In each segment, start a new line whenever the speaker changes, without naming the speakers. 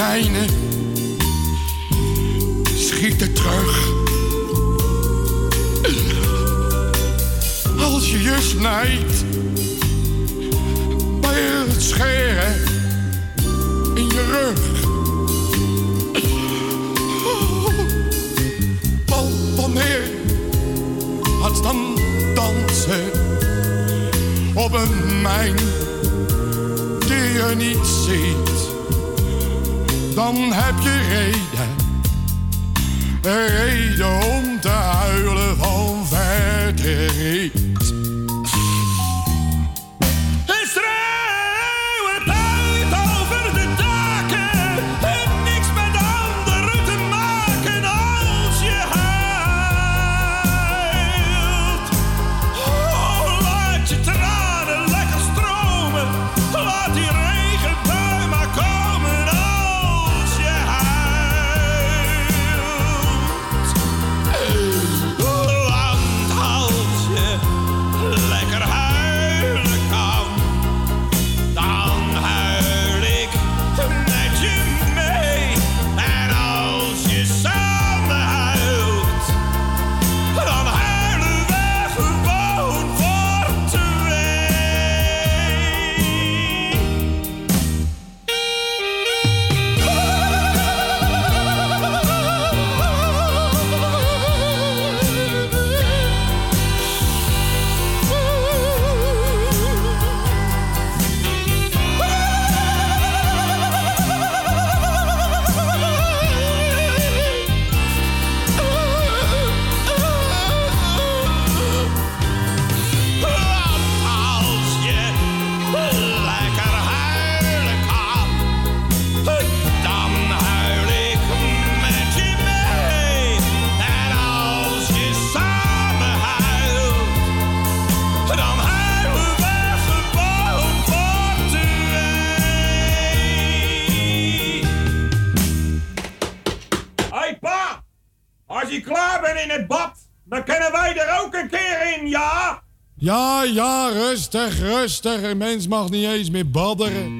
konijnen. Schieten terug. Als je je snijdt bij het scheren in je rug. al van neer, had dan dansen op een mijn die je niet ziet dan heb je reden. Reden om te huilen van verdriet.
ja,
rustig, rustig. Een mens mag niet eens meer badderen.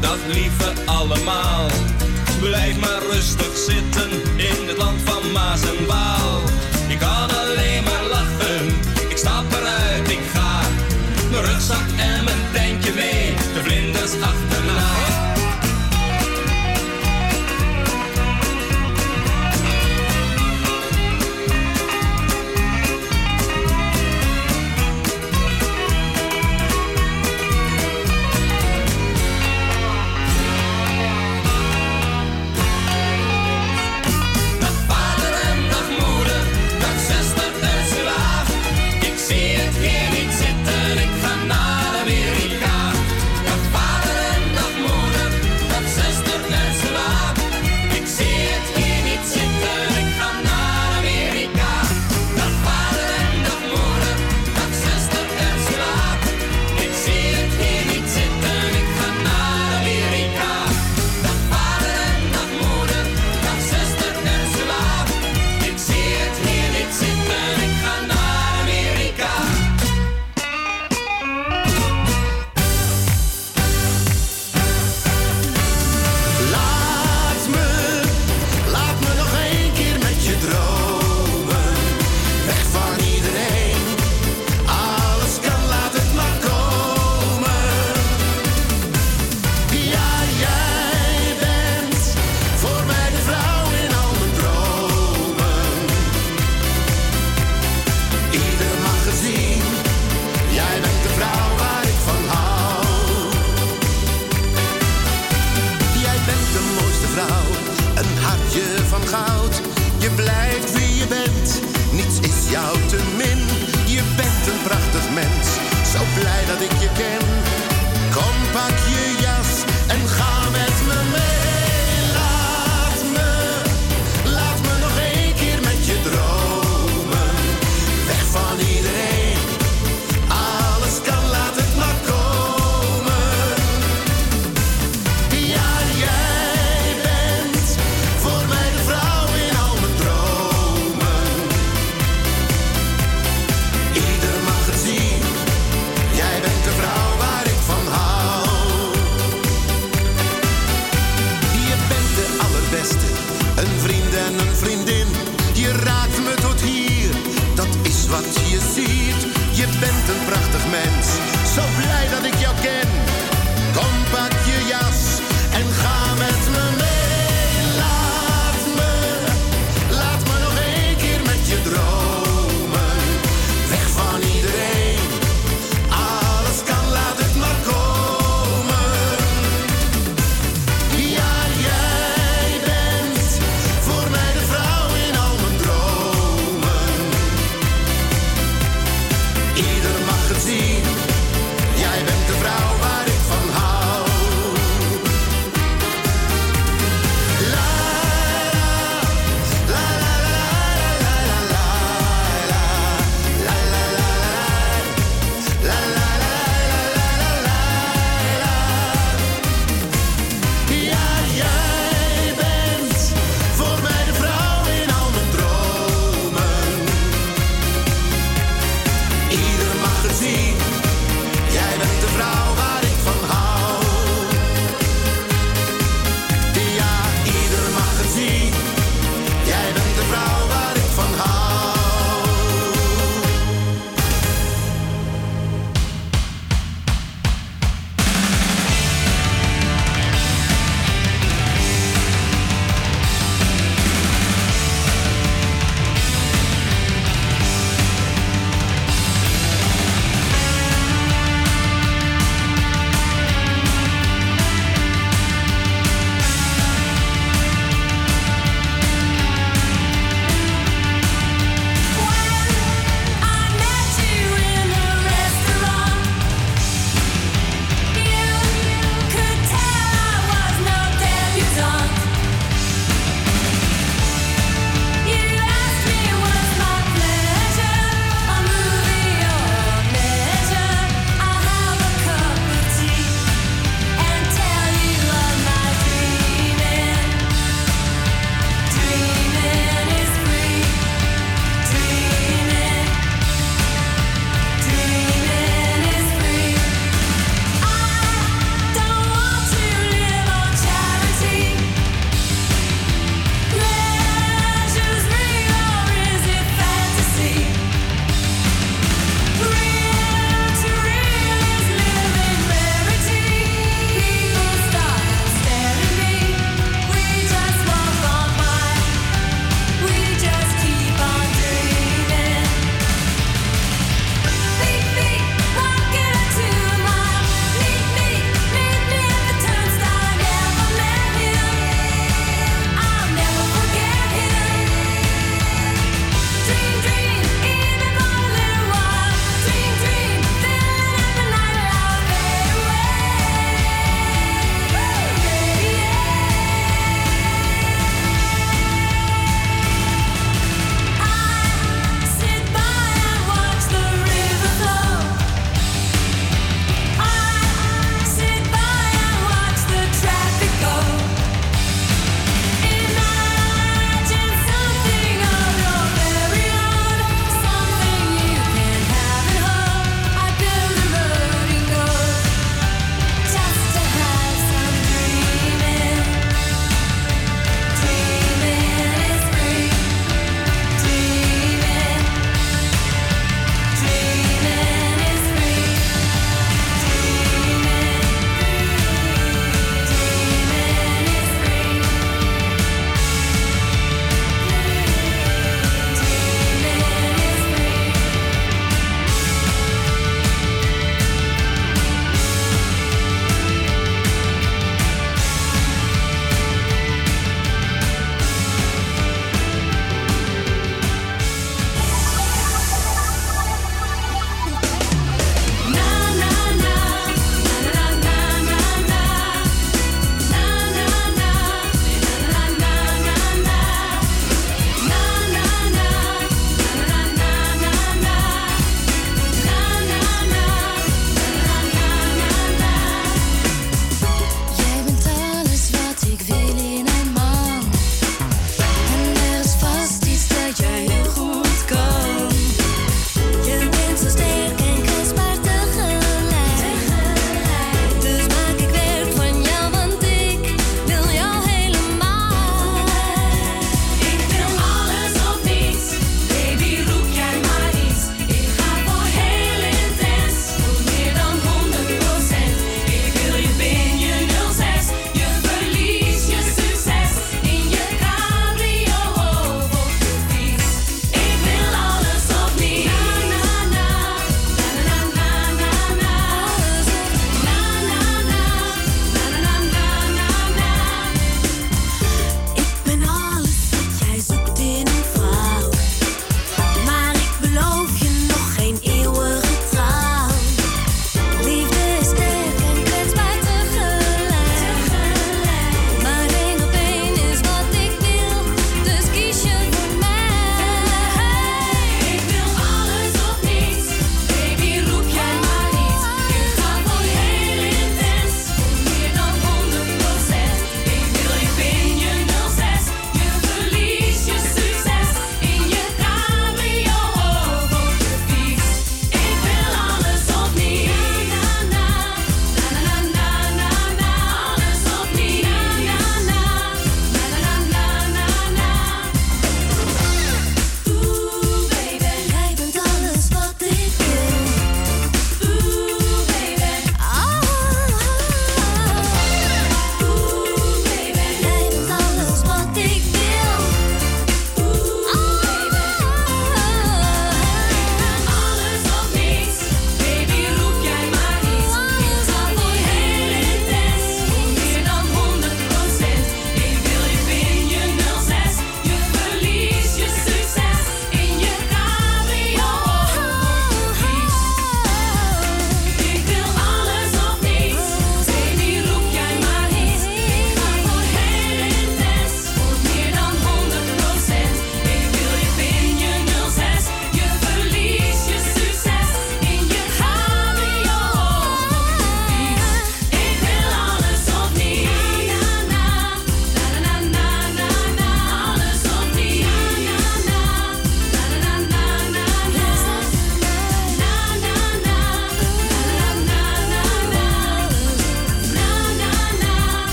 dat
lieve allemaal. Blijf maar rustig zitten in het land van Maas en Waal. Ik kan alleen maar lachen, ik stap eruit, ik ga. Mijn rugzak en mijn tentje mee, de vlinders
achter.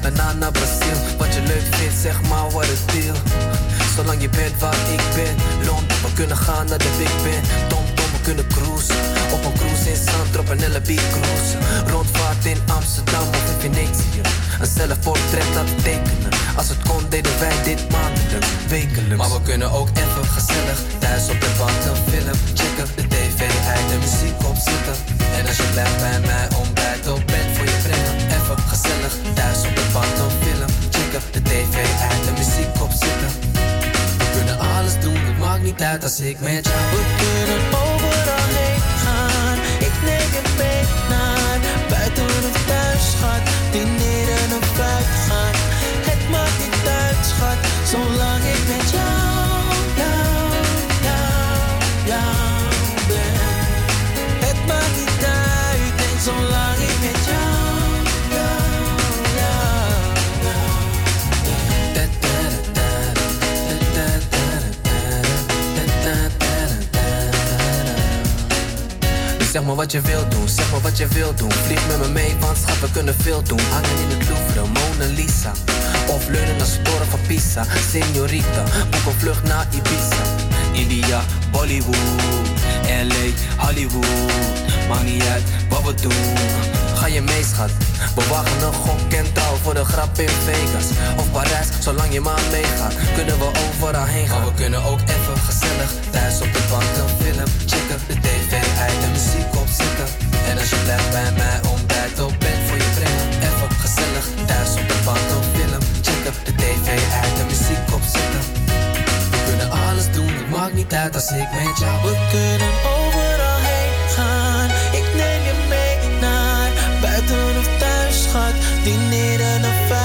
Daarna naar Brazil. Wat je leuk vindt, zeg maar wat het deal. Zolang je bent waar ik ben. Londen, we kunnen gaan naar de Big Ben. Tom Tom, we kunnen cruisen. Op een cruise in Zandrop en LB cruisen. Rondvaart in Amsterdam of in Venetië. Een zelfportret laten tekenen. Als het kon, deden wij dit maandelijks, wekelijks. Maar we kunnen ook even gezellig thuis op de bank een film checken. De tv uit de muziek opzetten. En als je blijft bij mij ontbijt op Gezellig thuis op de bank een film checken. De tv uit de muziek opzetten. We kunnen alles doen, het maakt niet uit als ik met jou.
We kunnen overal heen gaan. Ik neem je mee naar buiten of thuis, schat. Dineren of uitgaan. Het maakt niet uit, schat. Zolang ik met jou, jou, jou, jou. Het maakt niet uit. En zolang
zeg maar wat je wilt doen, zeg maar wat je wilt doen. Vlieg met me mee, want schat, we kunnen veel doen. Hangen in het Louvre, Mona Lisa. Of leunen naar Storen van Pisa. Señorita, boek een vlucht naar Ibiza. India, Bollywood. LA, Hollywood. Maakt niet uit wat we doen. Je mee, schat? We wagen een gok en trouw voor de grap in Vegas. Of Parijs, zolang je maar meegaat. Kunnen we overal heen gaan. We kunnen ook even gezellig thuis op de bank een film checken. De tv uit de muziek opzetten. En als je blijft bij mij ontbijt op bed voor je brengen. Even gezellig thuis op de bank een film checken. De tv uit de muziek opzetten. We kunnen alles doen, het maakt niet uit als ik met jou.
We kunnen overal heen gaan. Ik neem schat. Dineren of uitgaan.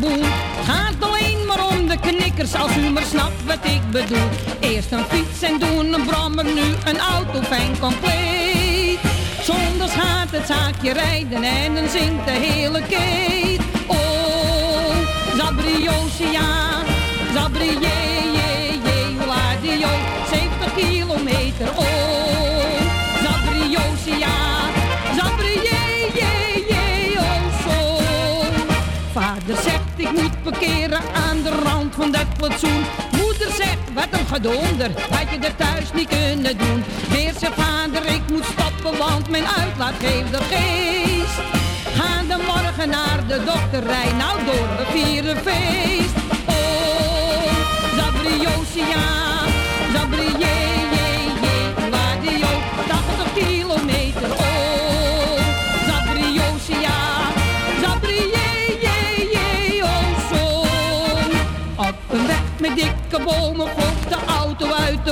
Het
gaat alleen maar om de knikkers, als u maar snapt wat ik bedoel. Eerst een fiets en doen een brommer, nu een auto fijn compleet. Zonder gaat het zaakje rijden en dan zingt de hele keet. Oh, Zabriosia, Zabrier. Aan de rand van dat plantsoen. Moeder zegt, wat een gedonder, had je er thuis niet kunnen doen. Weer zijn vader, ik moet stoppen, want mijn uitlaat geeft de geest. Gaan de morgen naar de dokterij, nou door, we vieren feest. Oh, Labriosia.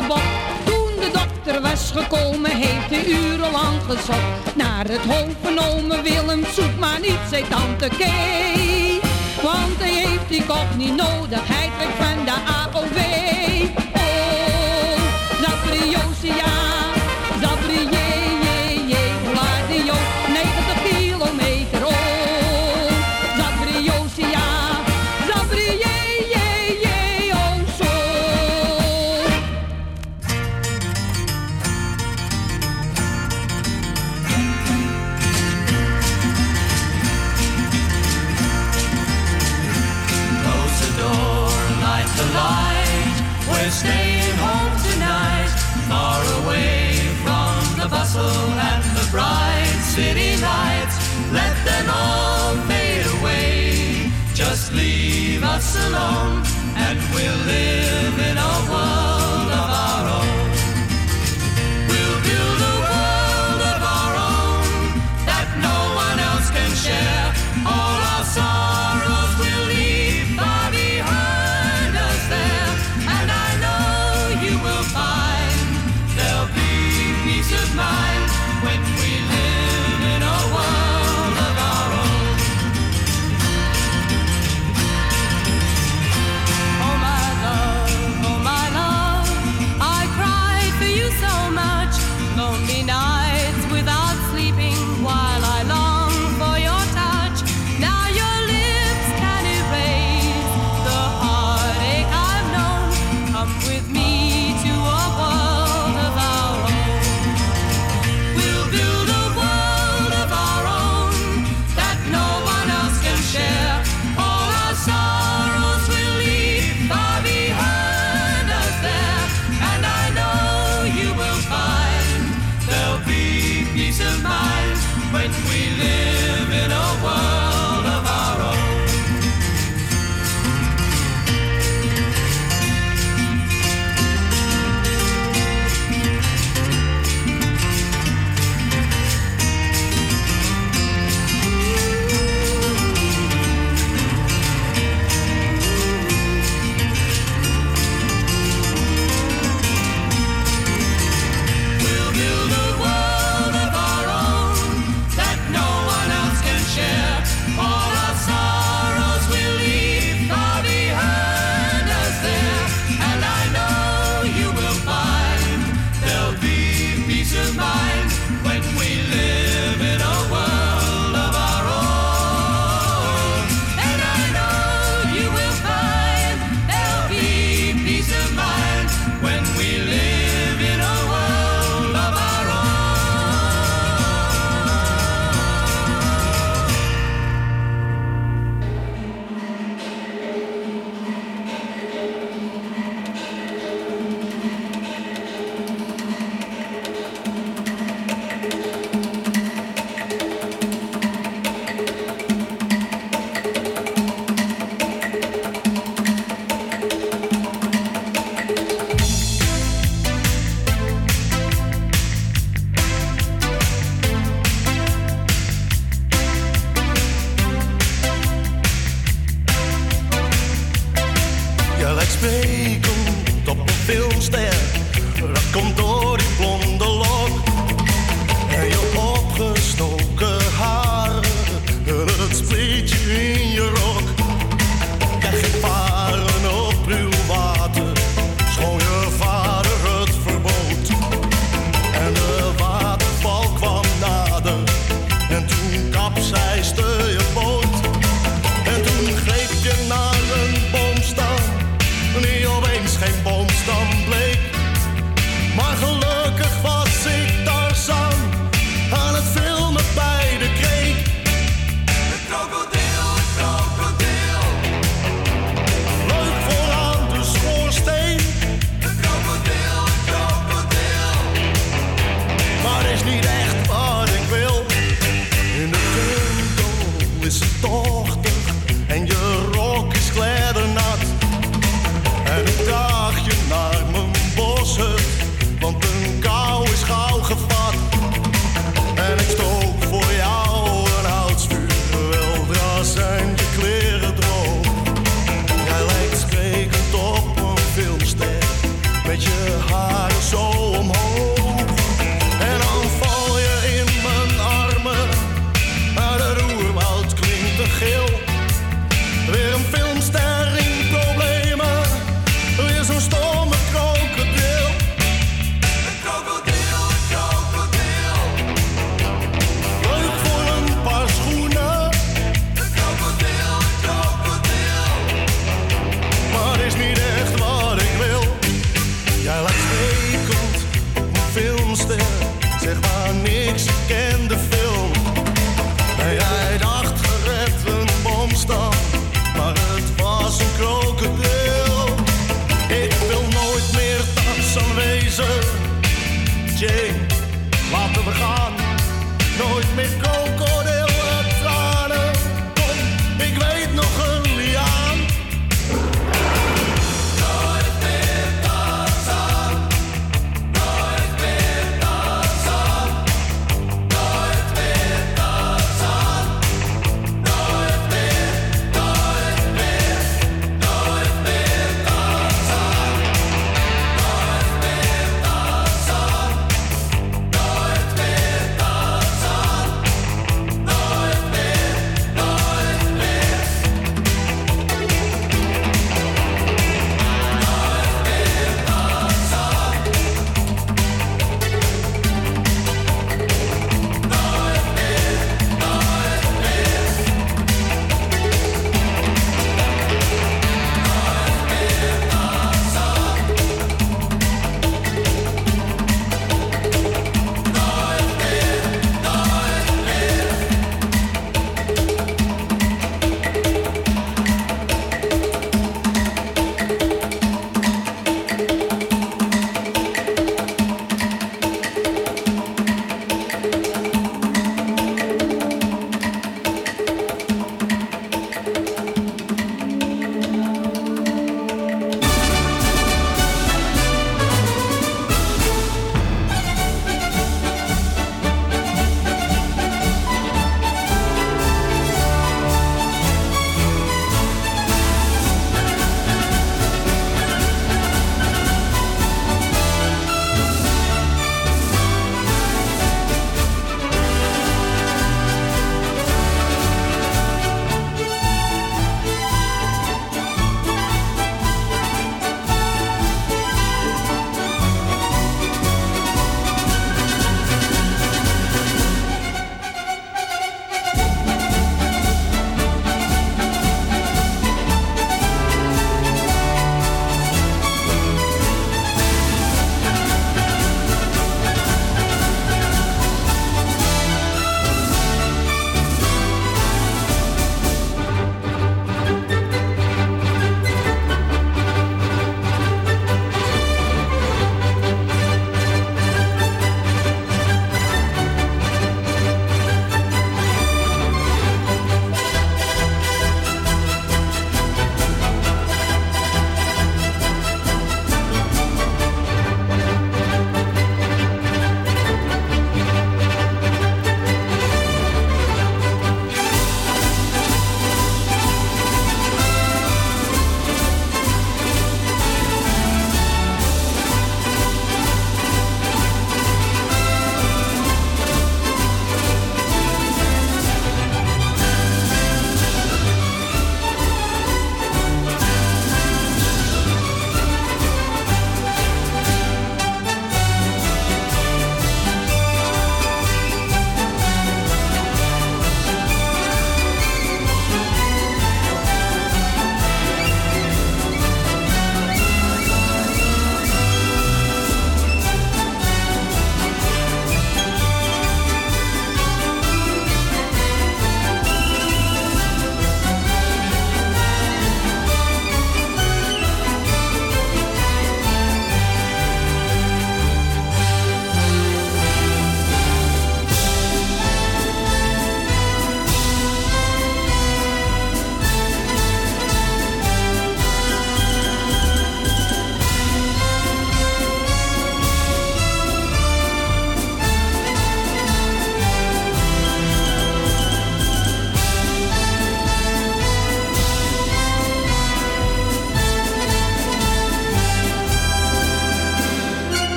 de. Toen de dokter was gekomen, heeft hij urenlang gezocht. Naar het hoofd genomen, Willem zoek maar niet zei tante Kee. Want hij heeft die kop niet nodig, hij trekt van de AOW. Oh,
dat and we'll live in a world.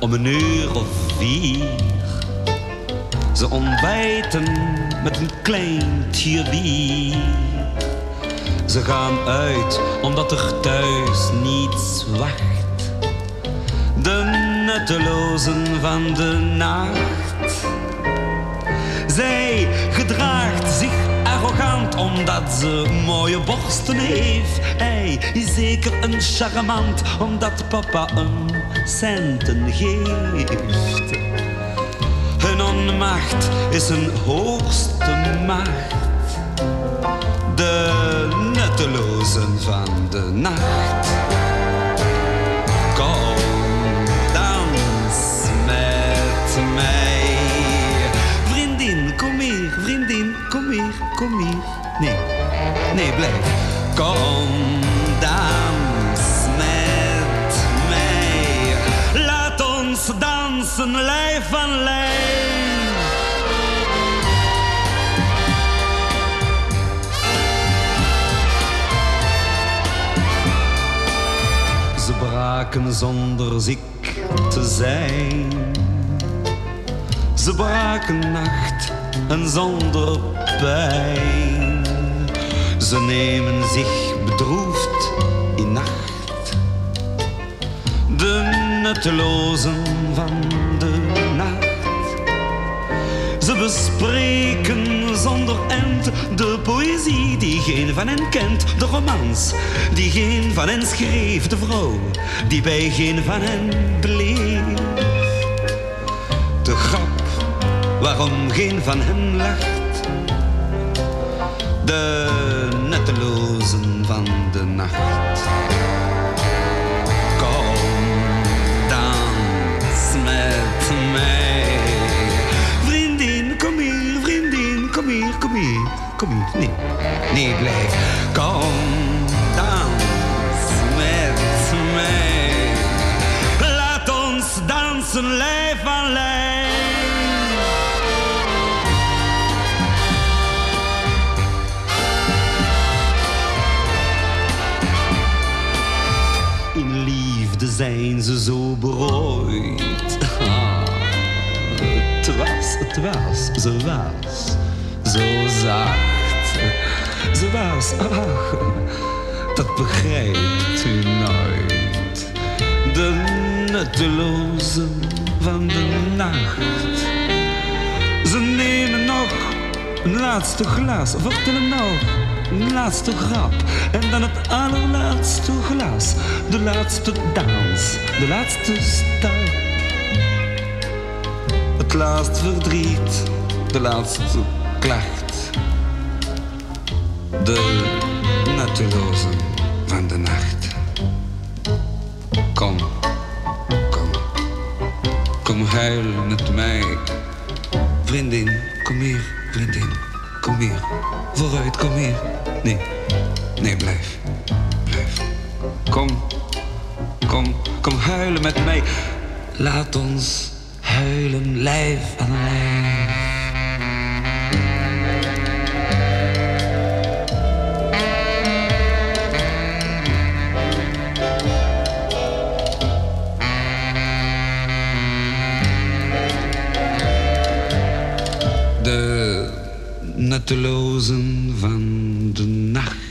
Om een uur of vier. Ze ontbijten met een klein bier. Ze gaan uit omdat er thuis niets wacht. De nuttelozen van de nacht. Zij gedraagt zich arrogant omdat ze mooie borsten heeft. Hij is zeker een charmant omdat papa een centen geeft. Hun onmacht is een hoogste macht. De nuttelozen van de nacht. Kom, dans met mij. Vriendin, kom hier, vriendin, kom hier, kom hier. Nee, nee, blijf. Kom, dans lijf aan lijf. Ze braken zonder ziek te zijn. Ze braken nacht en zonder pijn. Ze nemen zich bedroefd in nacht. De nuttelozen van de nacht. Ze bespreken zonder end de poëzie die geen van hen kent. De romans die geen van hen schreef. De vrouw die bij geen van hen bleef. De grap waarom geen van hen lacht. De kom hier. Nee, blijf. Kom, dans met mij. Laat ons dansen, lijf aan lijf. In liefde zijn ze zo berooid. Het was, het was, ze was zo zacht. Ach, dat begrijpt u nooit. De nuttelozen van de nacht. Ze nemen nog een laatste glas, vertellen nog een laatste grap. En dan het allerlaatste glas, de laatste dans, de laatste stap. Het laatste verdriet, de laatste klacht. De nuttelozen van de nacht. Kom, kom, kom huilen met mij. Vriendin, kom hier, vriendin, kom hier. Vooruit, kom hier. Nee, nee, blijf, blijf. Kom, kom, kom huilen met mij. Laat ons huilen lijf aan lijf. Nuttelozen van de nacht.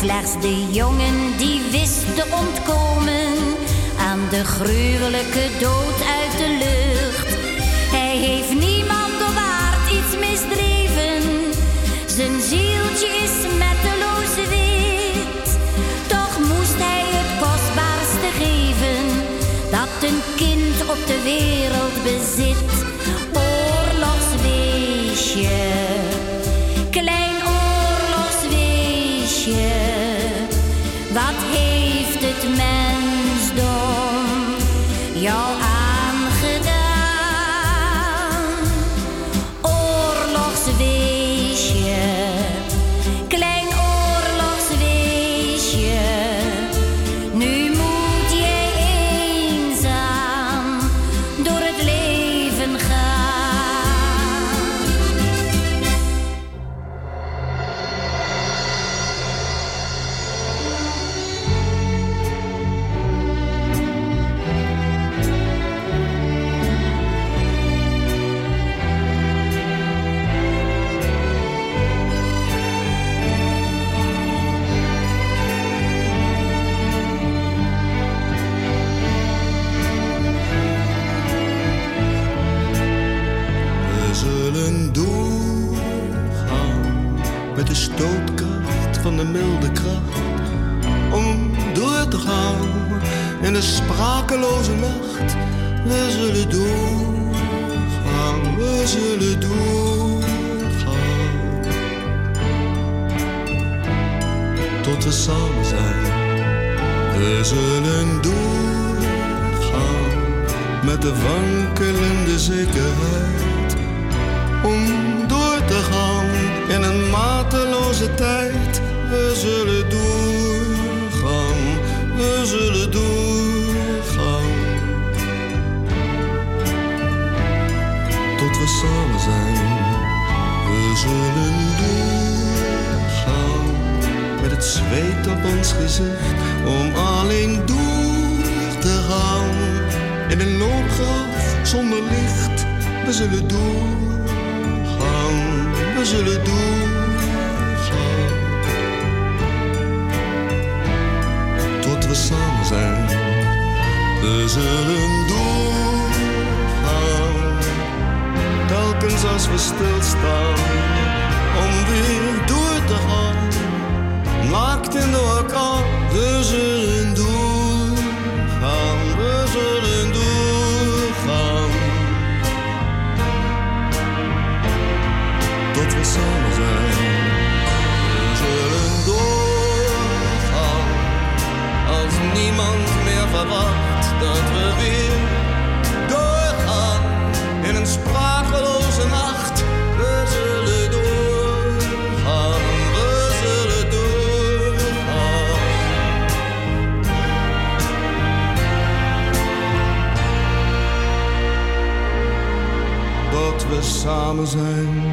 Slechts de jongen die wist te ontkomen aan de gruwelijke dood uit de lucht. Hij heeft niemand of aard iets misdreven, zijn zieltje is smetteloos wit. Toch moest hij het kostbaarste geven dat een kind op de wereld bezit.
We zullen doorgaan, we zullen doorgaan. Tot we samen zijn. We zullen doorgaan met de wankelende zekerheid om door te gaan in een mateloze tijd. We zullen doorgaan, we zullen doorgaan. Samen zijn, we zullen doorgaan. Met het zweet op ons gezicht, om alleen door te gaan. In een loopgraaf zonder licht, we zullen doorgaan, we zullen doorgaan. Tot we samen zijn, we zullen doorgaan. Telkens als we stilstaan, om weer door te gaan. Naakt in de orkaan, we zullen doorgaan, we zullen doorgaan. Tot we samen zijn, we zullen doorgaan. Als niemand meer verwacht dat we weer doorgaan in een sprakeloze nacht. We zullen doorgaan, we zullen doorgaan. Dat we samen zijn.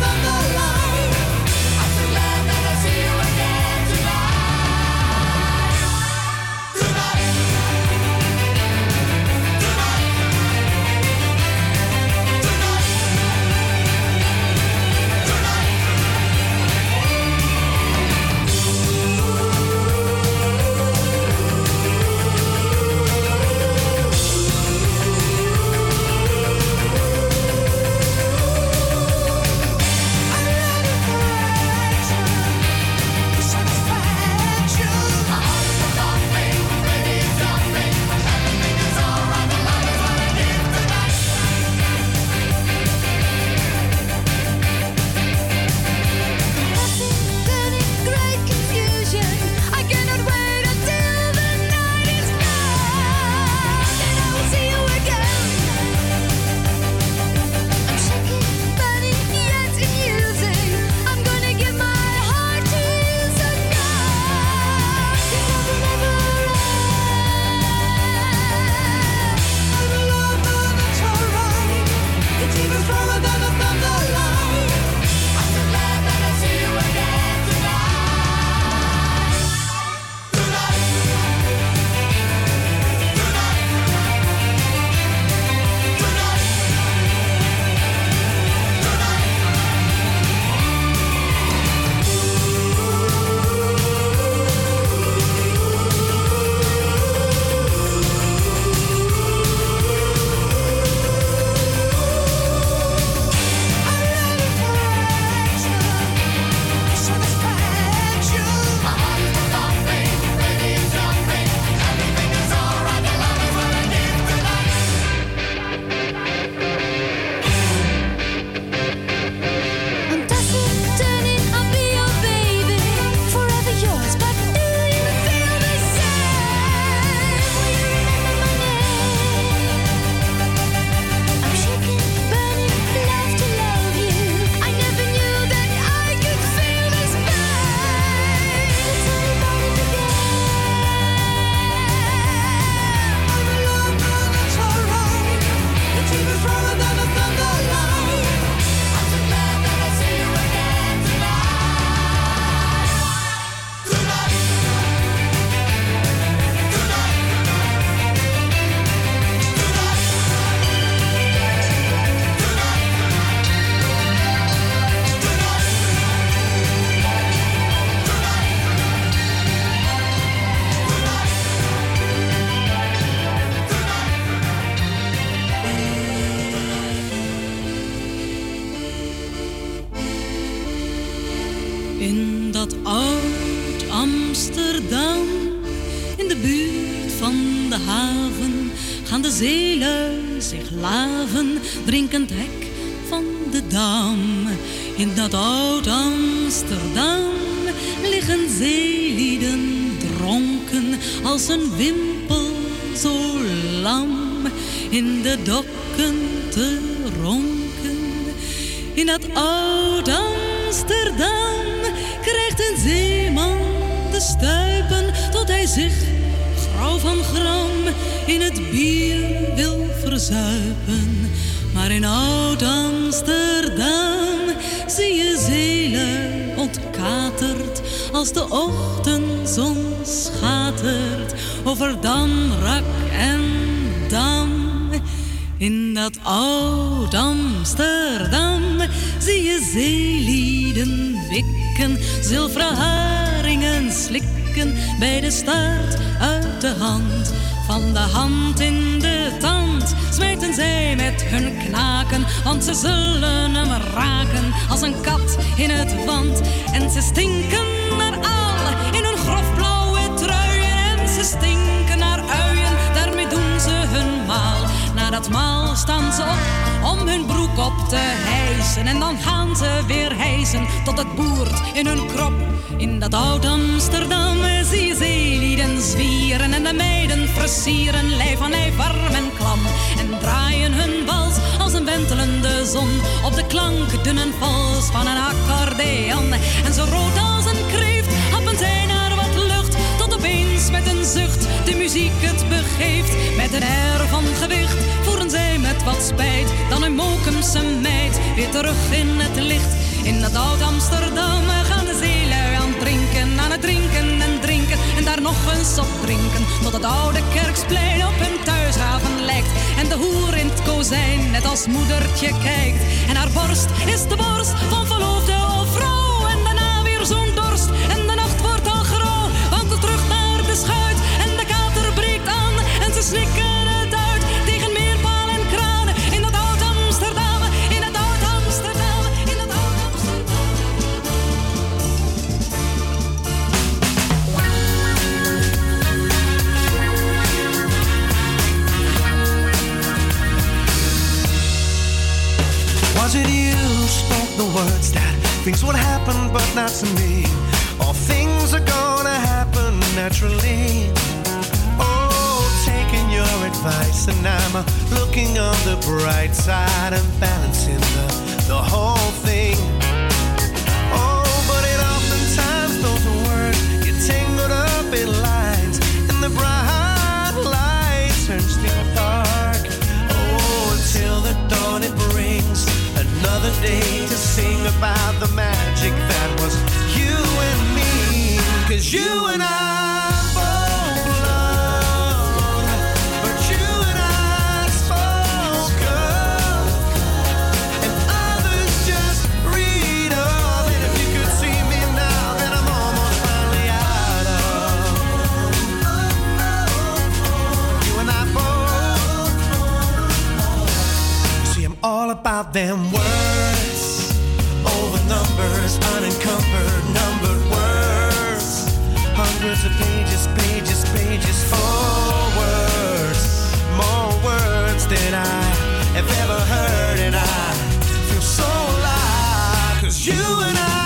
remember drinkend hek van de dam. In dat oud Amsterdam liggen zeelieden dronken als een wimpel zo lam in de dokken te ronken. In dat oud Amsterdam krijgt een zeeman de stuipen tot hij zich grauw van gram in het bier wil verzuipen. Maar in oud Amsterdam zie je zeelen ontkaterd als de ochtendzon schatert over Damrak en Dam. In dat oud Amsterdam zie je zeelieden wikken, zilveren haringen slikken bij de staart uit de hand. Van de hand in de tand smijten zij met hun knaken, want ze zullen hem raken als een kat in het wand. En ze stinken naar al in hun grofblauwe truien en ze stinken naar uien, daarmee doen ze hun maal. Na dat maal staan ze op om hun broek op te hijsen. En dan gaan ze weer hijsen tot het boert in hun krop. In dat oud Amsterdam zie je zeelieden zwieren. En de meiden versieren, lijf aan lijf warm en klam. En draaien hun wals als een wentelende zon. Op de klank dunne vals van een accordeon. En zo rood de muziek het begeeft. Met een air van gewicht voeren zij met wat spijt. Dan een Mokumse meid weer terug in het licht. In dat oud Amsterdam gaan de zeelui aan het drinken, aan het drinken en drinken. En daar nog eens op drinken, tot het oude kerksplein op hun thuishaven lijkt. En de hoer in het kozijn net als moedertje kijkt. En haar borst is de borst van verloofde of vrouw.
But not to me? All things are gonna happen naturally. Advice, and I'm looking on the bright side and balancing the, the whole thing. Oh, but it oftentimes doesn't work. You're tangled up in lines, and the bright light turns to dark. Oh, until the dawn it brings another day to sing about the magic that was you and me. Cause you and I about them words. Over numbers, unencumbered, numbered words. Hundreds of pages, pages, pages for words. More words than I have ever heard, and I feel so alive. Cause you and I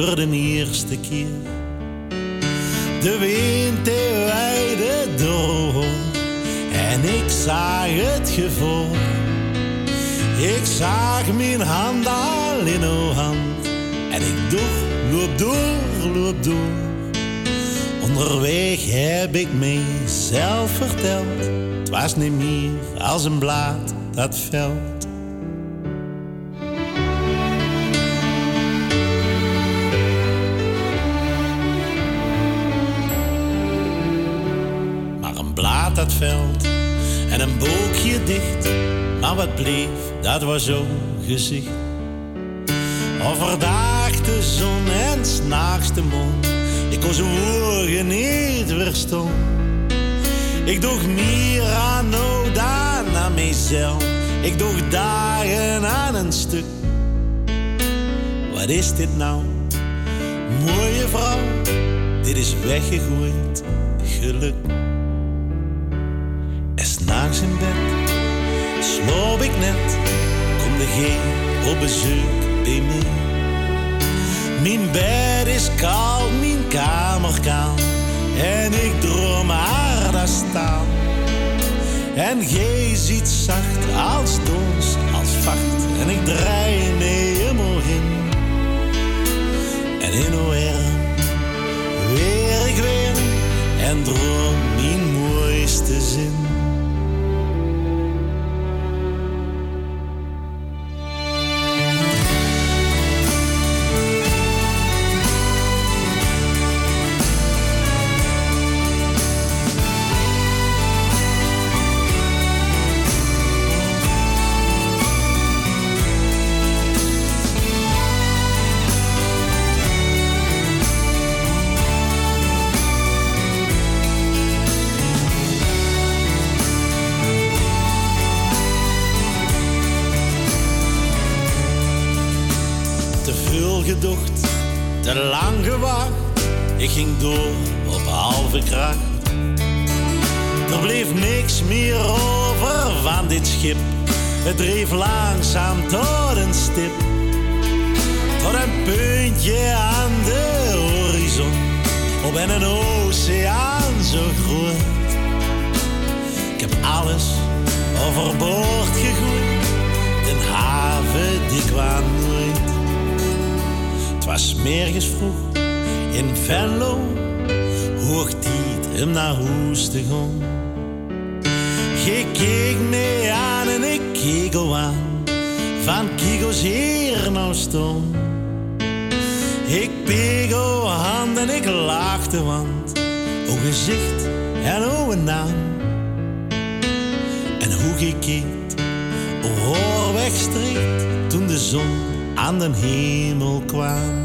over de eerste keer de wind de weide door en ik zag het gevoel. Ik zag mijn hand al in uw hand en ik doe, loop door, loop door. Onderweg heb ik mezelf verteld. Het was niet meer als een blaad dat velt. Velt en een boekje dicht. Maar wat bleef, dat was zo'n gezicht. Overdag de zon en s'nachts de mond. Ik kon zijn woorden niet verstaan. Ik aan nou dan aan mezelf. Ik doe dagen aan een stuk. Wat is dit nou? Mooie vrouw, dit is weggegooid geluk. Kom de geen op bezoek bij mij. Mijn bed is koud, mijn kamer kaal. En ik droom haar daar staan. En gij ziet zacht als dons, als vacht. En ik draai mee helemaal in. En in arm weer ik weer. En droom mijn mooiste zin.
hem naar Hoestegon. Je keek me aan en ik keek al aan, van kiegels hier nou stond. Ik peeg hand en ik lachte, want o gezicht en oh o naam. En hoe gekeerd, o hoor wegstreekt, toen de zon aan den hemel kwam.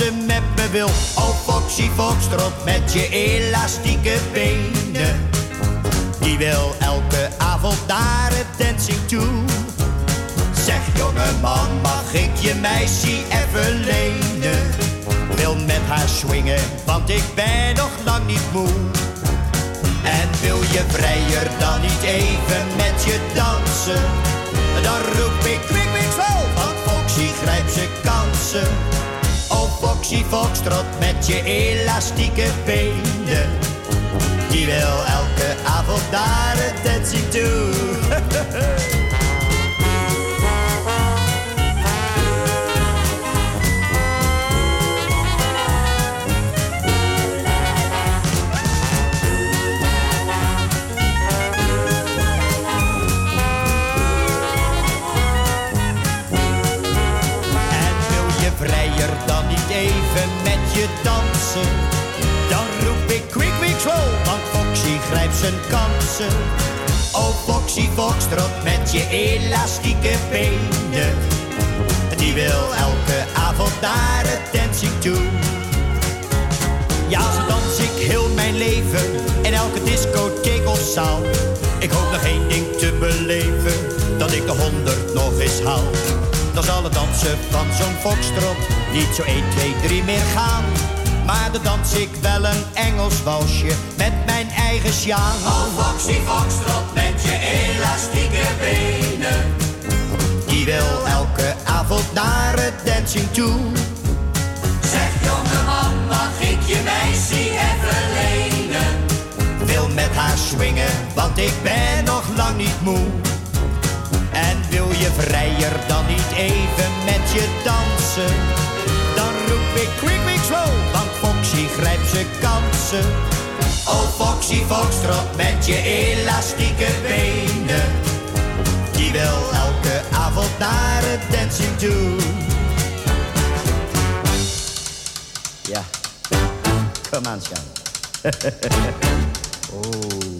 Dansen met me wil? Oh Foxy Foxtrot met je elastieke benen. Die wil elke avond naar het dancing toe. Zeg jongeman, mag ik je meisje even lenen? Wil met haar swingen, want ik ben nog lang niet moe. En wil je vrijer dan niet even met je dansen? Foxtrot met je elastieke benen. Die wil elke avond naar het dancing toe. grijpt zijn kansen. Oh Foxy Foxtrot met je elastieke benen. Die wil elke avond naar het dancing toe. Ja, zo dans ik heel mijn leven in elke discotheek of zaal. Ik hoop nog één ding te beleven, dat ik de honderd nog eens haal. Dan zal het dansen van zo'n foxtrot niet zo 1, 2, 3 meer gaan. Maar dan dans ik wel een Engels walsje met mijn eigen sjaal. Oh Foxy Foxtrot met je elastieke benen. Die wil elke avond naar het dancing toe. Zeg jongeman, mag ik je meisje even lenen? Wil met haar swingen, want ik ben nog lang niet moe. En wil je vrijer dan niet even met je dansen? Dan roep ik quick, quick, slow, Foxy grijpt zijn kansen. Oh Foxy Foxtrot met je elastieke benen. Die wil elke avond naar het dancing toe. Ja, kom aan, schat. oh.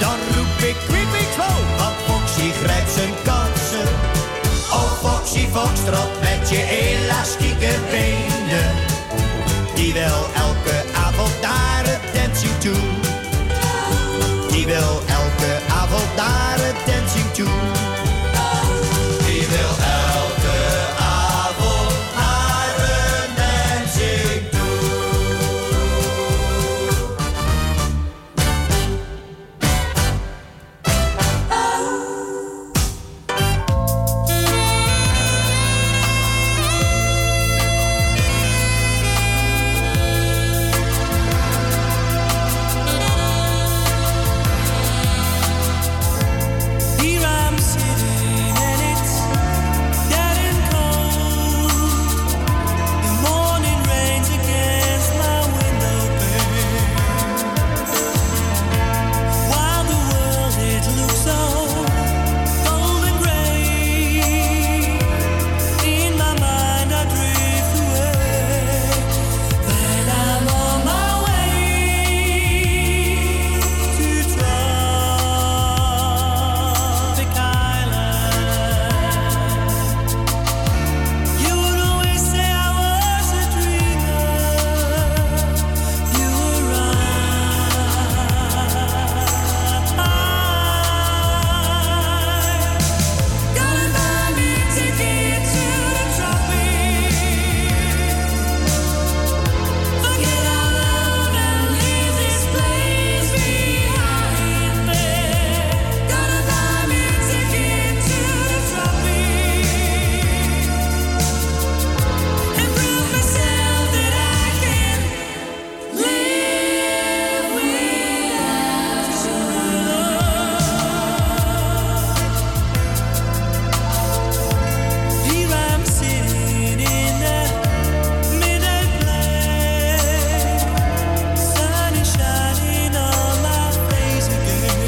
Dan roep ik quick, quick, slow, want Foxy grijpt zijn kansen. Oh Foxy Foxtrot met je elastieke benen. Die wil elke